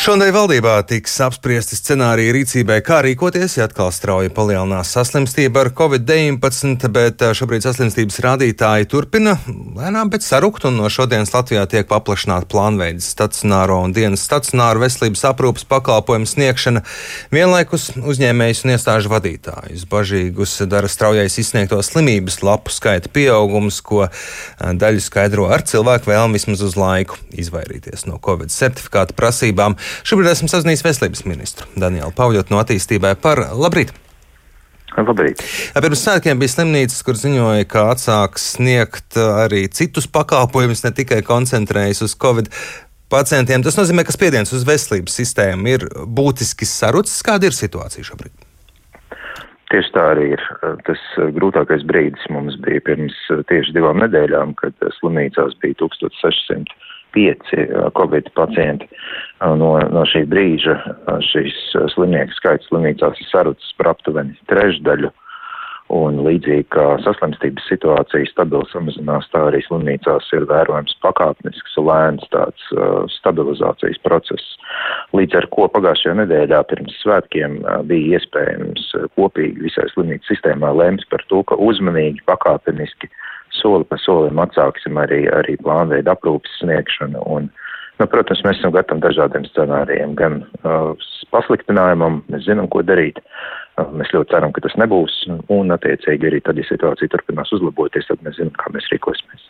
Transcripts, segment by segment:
Šodien valdībā tiks apspriesti scenāriji rīcībai, kā rīkoties, ja atkal strauji palielinās saslimstība ar covid-19, bet eh, šobrīd saslimstības rādītāji turpina lēnām, bet sarukt, un no šodienas Latvijā tiek paplašināta plānveida stacionāro un dienas stacionāru veselības aprūpas pakalpojumu sniegšana, vienlaikus uzņēmējus un iestāžu vadītājus. Bažīgus dara straujais izsniegto slimības lapu skaita pieaugums, ko eh, daļu skaidro ar cilvēku vēlmi vismaz uz laiku izvairīties no covid certifikāta prasībām. Šobrīd esmu sazinājies veselības ministru Danielu Pauļotu no attīstībai par labrīt! Labrīt. Pirms svētkiem bija slimnīcas, kur ziņoja, ka atsāks sniegt arī citus pakalpojumus, ne tikai koncentrējas uz Covid pacientiem. Tas nozīmē, ka spiediens uz veselības sistēmu ir būtiski sarucis. Kāda ir situācija šobrīd? Tieši tā arī ir. Tas grūtākais brīdis mums bija pirms tieši divām nedēļām, kad slimnīcās bija 1600 pieci Covid pacienti. No, no šī brīža šīs slimnieku skaits slimnīcās ir sarucis par aptuveni trešdaļu. Un līdzīgi kā saslimstības situācija stabili samazinās, tā arī slimnīcās ir vērojams pakāpnisks, lēns tāds uh, stabilizācijas process. Līdz ar ko pagājušajā nedēļā pirms svētkiem uh, bija iespējams uh, kopīgi visai slimnīcas sistēmā lemt par to, ka uzmanīgi, pakāpeniski uh, soli pa solim atsāksim arī, arī plānveidu aprūpas sniegšanu. Un, nu, protams, mēs esam gatavi dažādiem scenārijiem, gan uh, pasliktinājumam, mēs zinām, ko darīt. Uh, mēs ļoti ceram, ka tas nebūs, un attiecīgi arī tad, ja situācija turpinās uzlaboties, tad mēs zinām, kā mēs rīkosimies.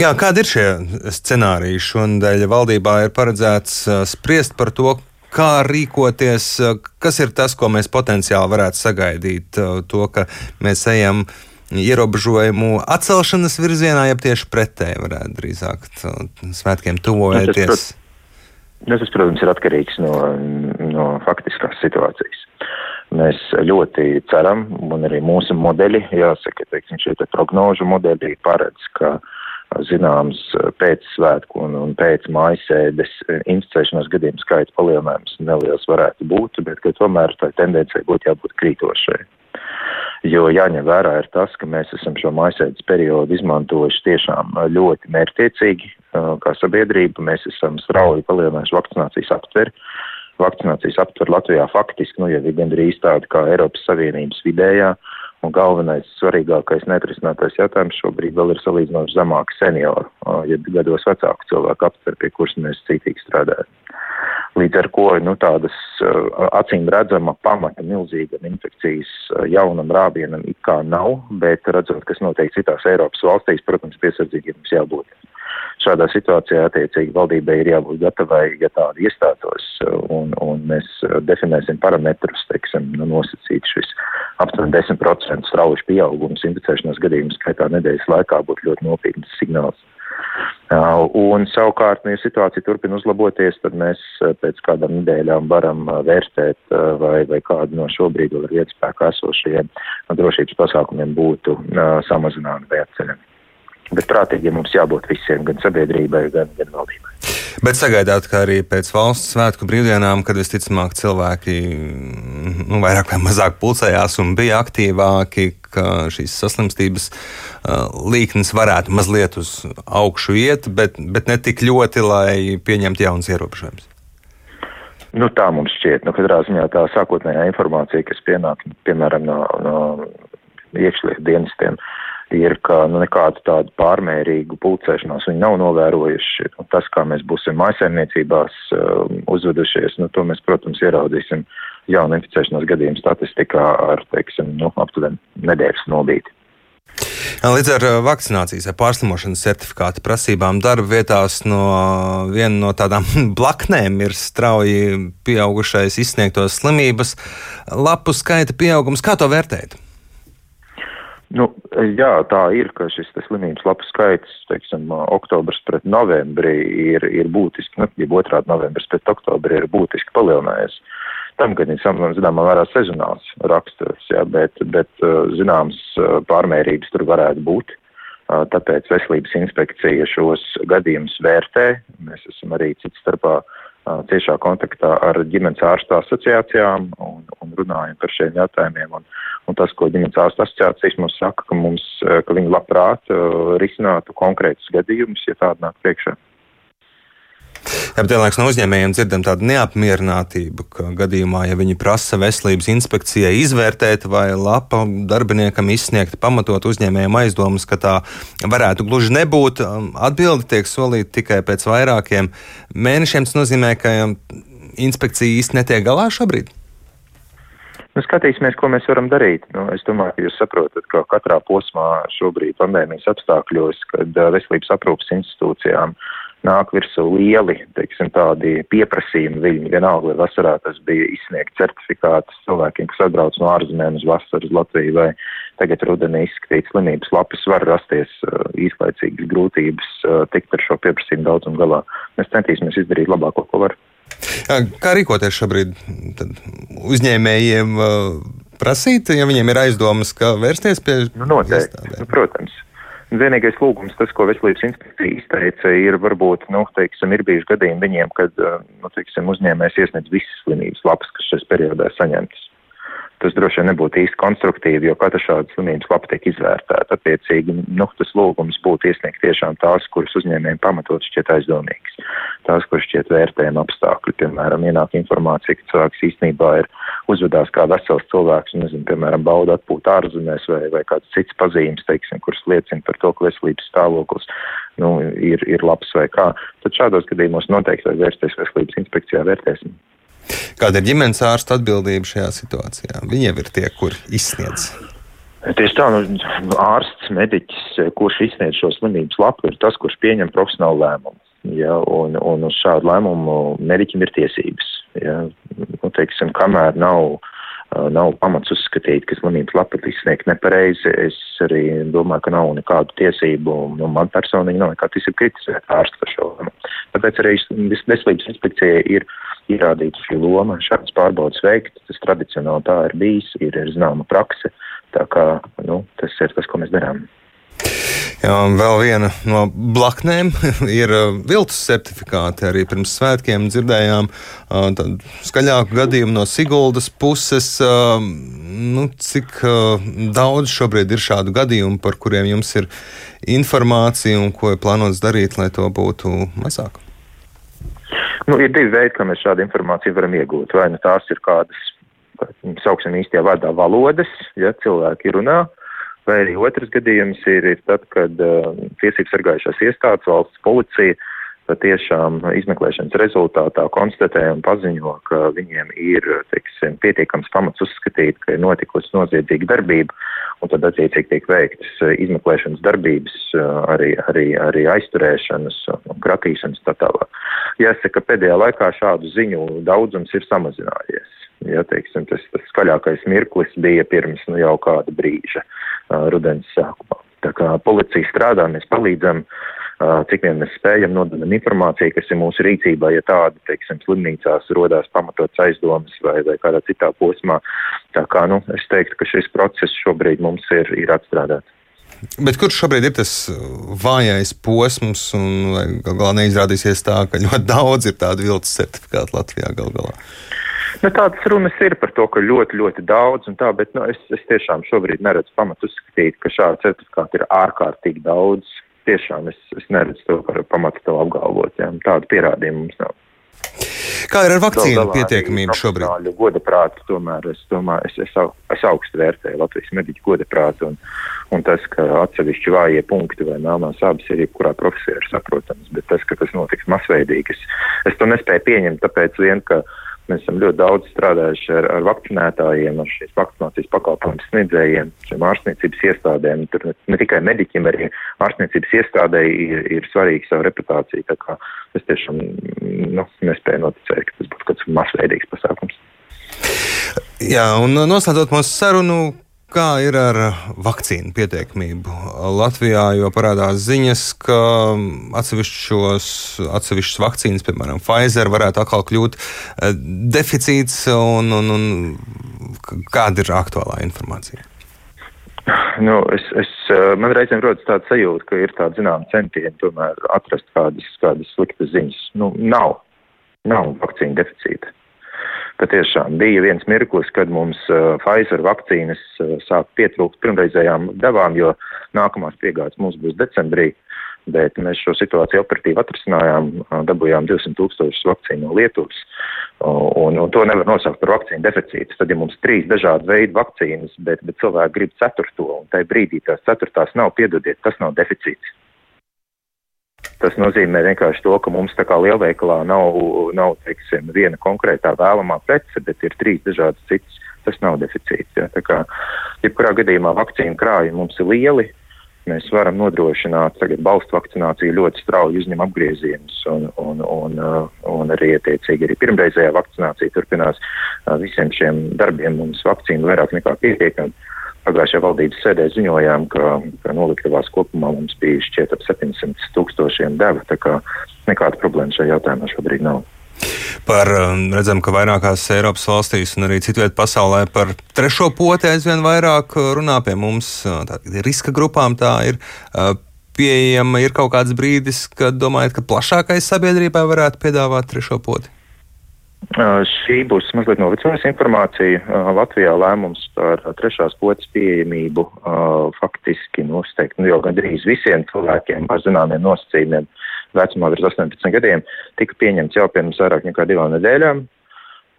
Jā, kādi ir šie scenāriji? Šonadēļ valdībā ir paredzēts uh, spriest par to, kā rīkoties, kas ir tas, ko mēs potenciāli varētu sagaidīt, uh, to, ka mēs ejam uh, ierobežojumu atcelšanas virzienā, ja tieši pretēji varētu drīzāk svētkiem tuvojoties? Nu, tas, protams, ir atkarīgs no, no faktiskās situācijas. Mēs ļoti ceram, un arī mūsu modeļi, jāsaka, teiksim, šie te prognožu modeļi paredz, ka zināms pēcsvētku un, un pēc mājasēdes inficēšanās gadījumu skaita palielinājums neliels varētu būt, bet ka tomēr tā tendencija būtu jābūt krītošai jo jāņem vērā ir tas, ka mēs esam šo mājasēdes periodu izmantojuši tiešām ļoti mērķtiecīgi kā sabiedrība. Mēs esam strauji palielinājuši vakcinācijas aptveri. Vakcinācijas aptver Latvijā faktiski, nu, jau ir gandrīz tāda kā Eiropas Savienības vidējā, un galvenais, svarīgākais netrisinātais jautājums šobrīd vēl ir salīdzinoši zemāki senioru, ja gados vecāku cilvēku aptver, pie kuras mēs cītīgi strādājam. Līdz ar to nu, tādas acīm redzama pamata milzīgam infekcijas jaunam rābienam it kā nav, bet redzot, kas notiek citās Eiropas valstīs, protams, piesardzīgiem mums jābūt. Šādā situācijā attiecīgi valdībai ir jābūt gatavai, ja tāda iestātos, un, un mēs definēsim parametrus, teiksim, nu, nosacīt šis aptuveni 10% strauji pieaugums inficēšanās gadījumu skaitā nedēļas laikā būtu ļoti nopietns signāls Uh, un savukārt, ja situācija turpina uzlaboties, tad mēs uh, pēc kādām nedēļām varam uh, vērtēt, vai, vai kādu no šobrīd vēl ar vietas spēkā esošajiem drošības pasākumiem būtu samazināti vai atceļami. Bet prātīgi, ja mums jābūt visiem, gan sabiedrībai, gan, gan valdībai. Bet sagaidāt, ka arī pēc valsts svētku brīvdienām, kad visticamāk cilvēki nu, vairāk vai mazāk pulcējās un bija aktīvāki, ka šīs saslimstības līknes varētu mazliet uz augšu iet, bet, bet ne tik ļoti, lai pieņemtu jaunas ierobežojumus. Nu, tā mums šķiet. Nu, katrā ziņā tā sākotnējā informācija, kas pienāk, piemēram, no, no iekšlietu dienestiem, uh, ir, ka nu, nekādu tādu pārmērīgu pulcēšanos viņi nav novērojuši. Tas, kā mēs būsim mājasēmniecībās uh, uzvedušies, nu, to mēs, protams, ieraudzīsim jaunu inficēšanās gadījumu statistikā ar, teiksim, nu, aptuveni nedēļas nobīti. Līdz ar uh, vakcinācijas vai pārslimošanas certifikāta prasībām darba vietās no viena no tādām blaknēm ir strauji pieaugušais izsniegtos slimības lapu skaita pieaugums. Kā to vērtēt? Nu, jā, tā ir, ka šis slimības lapu skaits, teiksim, oktobrs pret novembrī ir, ir būtiski, nu, ja otrādi novembris pret oktobri ir būtiski palielinājies. Tam, kad ir zināmā mērā sezonāls raksturs, jā, bet, bet zināms pārmērības tur varētu būt. Tāpēc veselības inspekcija šos gadījumus vērtē. Mēs esam arī cits starpā ciešā kontaktā ar ģimenes ārstu asociācijām un, un runājam par šiem jautājumiem. Un, Un tas, ko ģimenes ārsta asociācijas mums saka, ka, mums, ka viņi labprāt risinātu konkrētus gadījumus, ja tādi nāk priekšā. Jā, bet vienlaikus no uzņēmējiem dzirdam tādu neapmierinātību, ka gadījumā, ja viņi prasa veselības inspekcijai izvērtēt, vai lapa darbiniekam izsniegt pamatot uzņēmējiem aizdomas, ka tā varētu gluži nebūt, um, atbildi tiek solīta tikai pēc vairākiem mēnešiem. Tas nozīmē, ka um, inspekcija īsti netiek galā šobrīd. Nu, skatīsimies, ko mēs varam darīt. Nu, es domāju, ka jūs saprotat, ka katrā posmā šobrīd pandēmijas apstākļos, kad veselības aprūpas institūcijām nāk virsū lieli, teiksim, tādi pieprasījumi viņi. Vienalga, vai vasarā tas bija izsniegt certifikātus cilvēkiem, kas atbrauc no ārzemēm uz vasaru uz Latviju, vai tagad rudenī izskatīt slimības lapas, var rasties uh, īslaicīgas grūtības uh, tikt ar šo pieprasījumu daudzumu galā. Mēs centīsimies izdarīt labāko, ko var. Kā rīkoties šobrīd uzņēmējiem? Prasīt, ja viņiem ir aizdomas, ka vērsties pie nu, noteikti, nu, protams. Vienīgais lūgums, tas, ko veselības inspekcija izteica, ir varbūt, nu, teiksim, ir bijuši gadījumi viņiem, kad, nu, teiksim, uzņēmējs iesniedz visas slimības lapas, kas šajā periodā saņemtas tas droši vien nebūtu īsti konstruktīvi, jo katra šāda slimības lapa tiek izvērtēta. Attiecīgi, nu, tas lūgums būtu iesniegt tiešām tās, kuras uzņēmējiem pamatot šķiet aizdomīgas, tās, kuras šķiet vērtējuma apstākļi. Piemēram, ienāk informācija, ka cilvēks īstenībā ir uzvedās kā vesels cilvēks, un, nezinu, piemēram, bauda atpūt ārzemēs vai, vai kāds cits pazīmes, teiksim, kuras liecina par to, ka veselības stāvoklis nu, ir, ir labs vai kā. Tad šādos gadījumos noteikti vajag vērsties veselības inspekcijā vērtēsim. Kāda ir ģimenes ārsta atbildība šajā situācijā? Viņiem ir tie, kur izsniedz. Tieši tā, nu, ārsts, mediķis, kurš izsniedz šo slimības lapu, ir tas, kurš pieņem profesionālu lēmumu. Ja, un, un uz šādu lēmumu mediķim ir tiesības. Ja. Nu, teiksim, kamēr nav, nav pamats uzskatīt, ka slimības lapa ir izsniegta nepareizi, es arī domāju, ka nav nekādu tiesību, nu, man personīgi nav nekāda tiesība kritizēt ārstu par šo lēmumu. Tāpēc arī veselības inspekcijai ir ierādīta šī loma, šādas pārbaudas veikt. Tas tradicionāli tā ir bijis, ir, ir zināma prakse. Tā kā nu, tas ir tas, ko mēs darām. Jā, vēl viena no blaknēm ir uh, viltus certifikāti. Arī pirms svētkiem dzirdējām uh, skaļāku gadījumu no Siguldas puses. Uh, nu, cik daudz šobrīd ir šādu gadījumu, par kuriem jums ir informācija un ko ir plānots darīt, lai to būtu mazāk? Nu, ir divi veidi, kā mēs šādu informāciju varam iegūt. Vai nu tās ir kādas, sauksim īstajā vārdā, valodas, ja cilvēki runā, vai arī otrs gadījums ir, ir tad, kad uh, tiesības sargājušās iestādes, valsts policija patiešām izmeklēšanas rezultātā konstatē un paziņo, ka viņiem ir teiksim, pietiekams pamats uzskatīt, ka ir notikusi noziedzīga darbība, un tad attiecīgi tiek veiktas izmeklēšanas darbības, arī, arī, arī aizturēšanas kratīšanas tā tālāk. Jāsaka, pēdējā laikā šādu ziņu daudzums ir samazinājies. Ja, teiksim, tas, tas skaļākais mirklis bija pirms nu, jau kāda brīža uh, rudens sākumā. Tā kā policija strādā, mēs palīdzam uh, cik vien mēs spējam nododam informāciju, kas ir mūsu rīcībā, ja tāda, teiksim, slimnīcās rodās pamatots aizdomas vai, vai kādā citā posmā. Tā kā, nu, es teiktu, ka šis process šobrīd mums ir, ir atstrādāts. Bet kurš šobrīd ir tas vājais posms, un galā neizrādīsies tā, ka ļoti daudz ir tādu viltus certifikātu Latvijā gal galā? Nu, tādas runas ir par to, ka ļoti, ļoti daudz, tā, bet nu, es, es tiešām šobrīd neredzu pamatu uzskatīt, ka šādu certifikātu ir ārkārtīgi daudz tiešām es, es neredzu to par pamatu to apgalvot. Jā. Tādu pierādījumu mums nav. Kā ir ar vakcīnu pietiekamību šobrīd? Goda prātu, tomēr es, domāju, es, es, es augstu vērtēju Latvijas mediķu goda prātu un, un tas, ka atsevišķi vājie punkti vai melnās abas ir jebkurā profesijā ir saprotams, bet tas, ka tas notiks masveidīgi, es, es to nespēju pieņemt, tāpēc vien, ka uh, Mēs esam ļoti daudz strādājuši ar, ar vakcinētājiem, ar šīs vakcinācijas pakalpojumu sniedzējiem, šiem ārstniecības iestādēm. Tur ne, tikai mediķiem, arī ārstniecības iestādēji ir, ir svarīga savu reputāciju. Tā kā es tiešām nu, nespēju noticēt, ka tas būtu kāds masveidīgs pasākums. Jā, un noslēdzot mūsu sarunu, Kā ir ar vakcīnu pietiekamību Latvijā? Jo parādās ziņas, ka atsevišķas vakcīnas, piemēram, Pfizer, varētu atkal kļūt eh, deficīts. Un, un, un kāda ir aktuālā informācija? Nu, es, es, eh, man reizēm rodas tāda sajūta, ka ir tāda zināma centieni tomēr atrast kādas, kādas sliktas ziņas. Nu, nav, nav vakcīnu deficīta patiešām bija viens mirklis, kad mums uh, Pfizer vakcīnas uh, sāk pietrūkt pirmreizējām devām, jo nākamās piegādes mums būs decembrī. bet mēs šo situāciju operatīvi atrisinājām, dabūjām 200 tūkstošus vakcīnu no Lietuvas, un, un to nevar nosaukt par vakcīnu deficītu. Tad, ja mums trīs dažādi veidi vakcīnas, bet, bet cilvēki grib ceturto, un tajā brīdī tās ceturtās nav, piedodiet, tas nav deficīts. Tas nozīmē vienkārši to, ka mums tā kā lielveikalā nav, nav teiksim, viena konkrētā vēlamā prece, bet ir trīs dažādas citas. Tas nav deficīts. Ja. Tā kā, jebkurā gadījumā vakcīnu krājumi mums ir lieli, mēs varam nodrošināt tagad balstu vakcināciju ļoti strauji uzņem apgriezienus un, un, un, un arī attiecīgi arī pirmreizējā vakcinācija turpinās visiem šiem darbiem. Mums vakcīnu vairāk nekā pietiekami. Pagājušajā valdības sēdē ziņojām, ka, ka noliktavās kopumā mums bija šķiet ap 700 tūkstošiem deva, tā kā nekāda problēma šajā jautājumā šobrīd nav. Par, um, redzam, ka vairākās Eiropas valstīs un arī citviet pasaulē par trešo poti aizvien vairāk uh, runā pie mums. Uh, tā, riska grupām tā ir uh, pieejama. Ir kaut kāds brīdis, kad domājat, ka plašākai sabiedrībai varētu piedāvāt trešo poti? Šī būs mazliet novecojusi informācija. Latvijā lēmums par trešās potes pieejamību faktiski nosteikti nu, jau gandrīz visiem cilvēkiem ar zināmiem nosacījumiem vecumā virs 18 gadiem tika pieņemts jau pirms vairāk nekā divām nedēļām.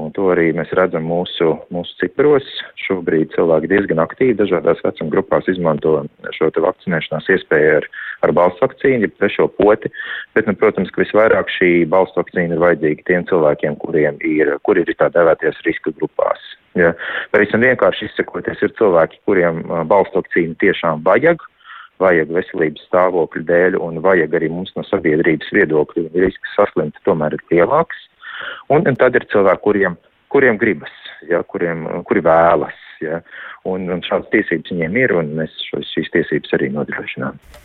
Un to arī mēs redzam mūsu, mūsu ciparos. Šobrīd cilvēki diezgan aktīvi dažādās vecuma grupās izmanto šo vakcinēšanās iespēju ar, ar balstu vakcīnu, jeb trešo poti. Bet, nu, protams, ka visvairāk šī balstu vakcīna ir vajadzīga tiem cilvēkiem, kuriem ir, kuri ir tā devēties riska grupās. Ja. Pavisam vienkārši izsakoties, ir cilvēki, kuriem balstu vakcīnu tiešām vajag vajag veselības stāvokļa dēļ un vajag arī mums no sabiedrības viedokļa, risks saslimt tomēr ir lielāks. Un, un tad ir cilvēki, kuriem, kuriem gribas, ja, kuriem, kuri vēlas. Ja, un, un šādas tiesības viņiem ir, un mēs šos, šīs tiesības arī nodrošinām.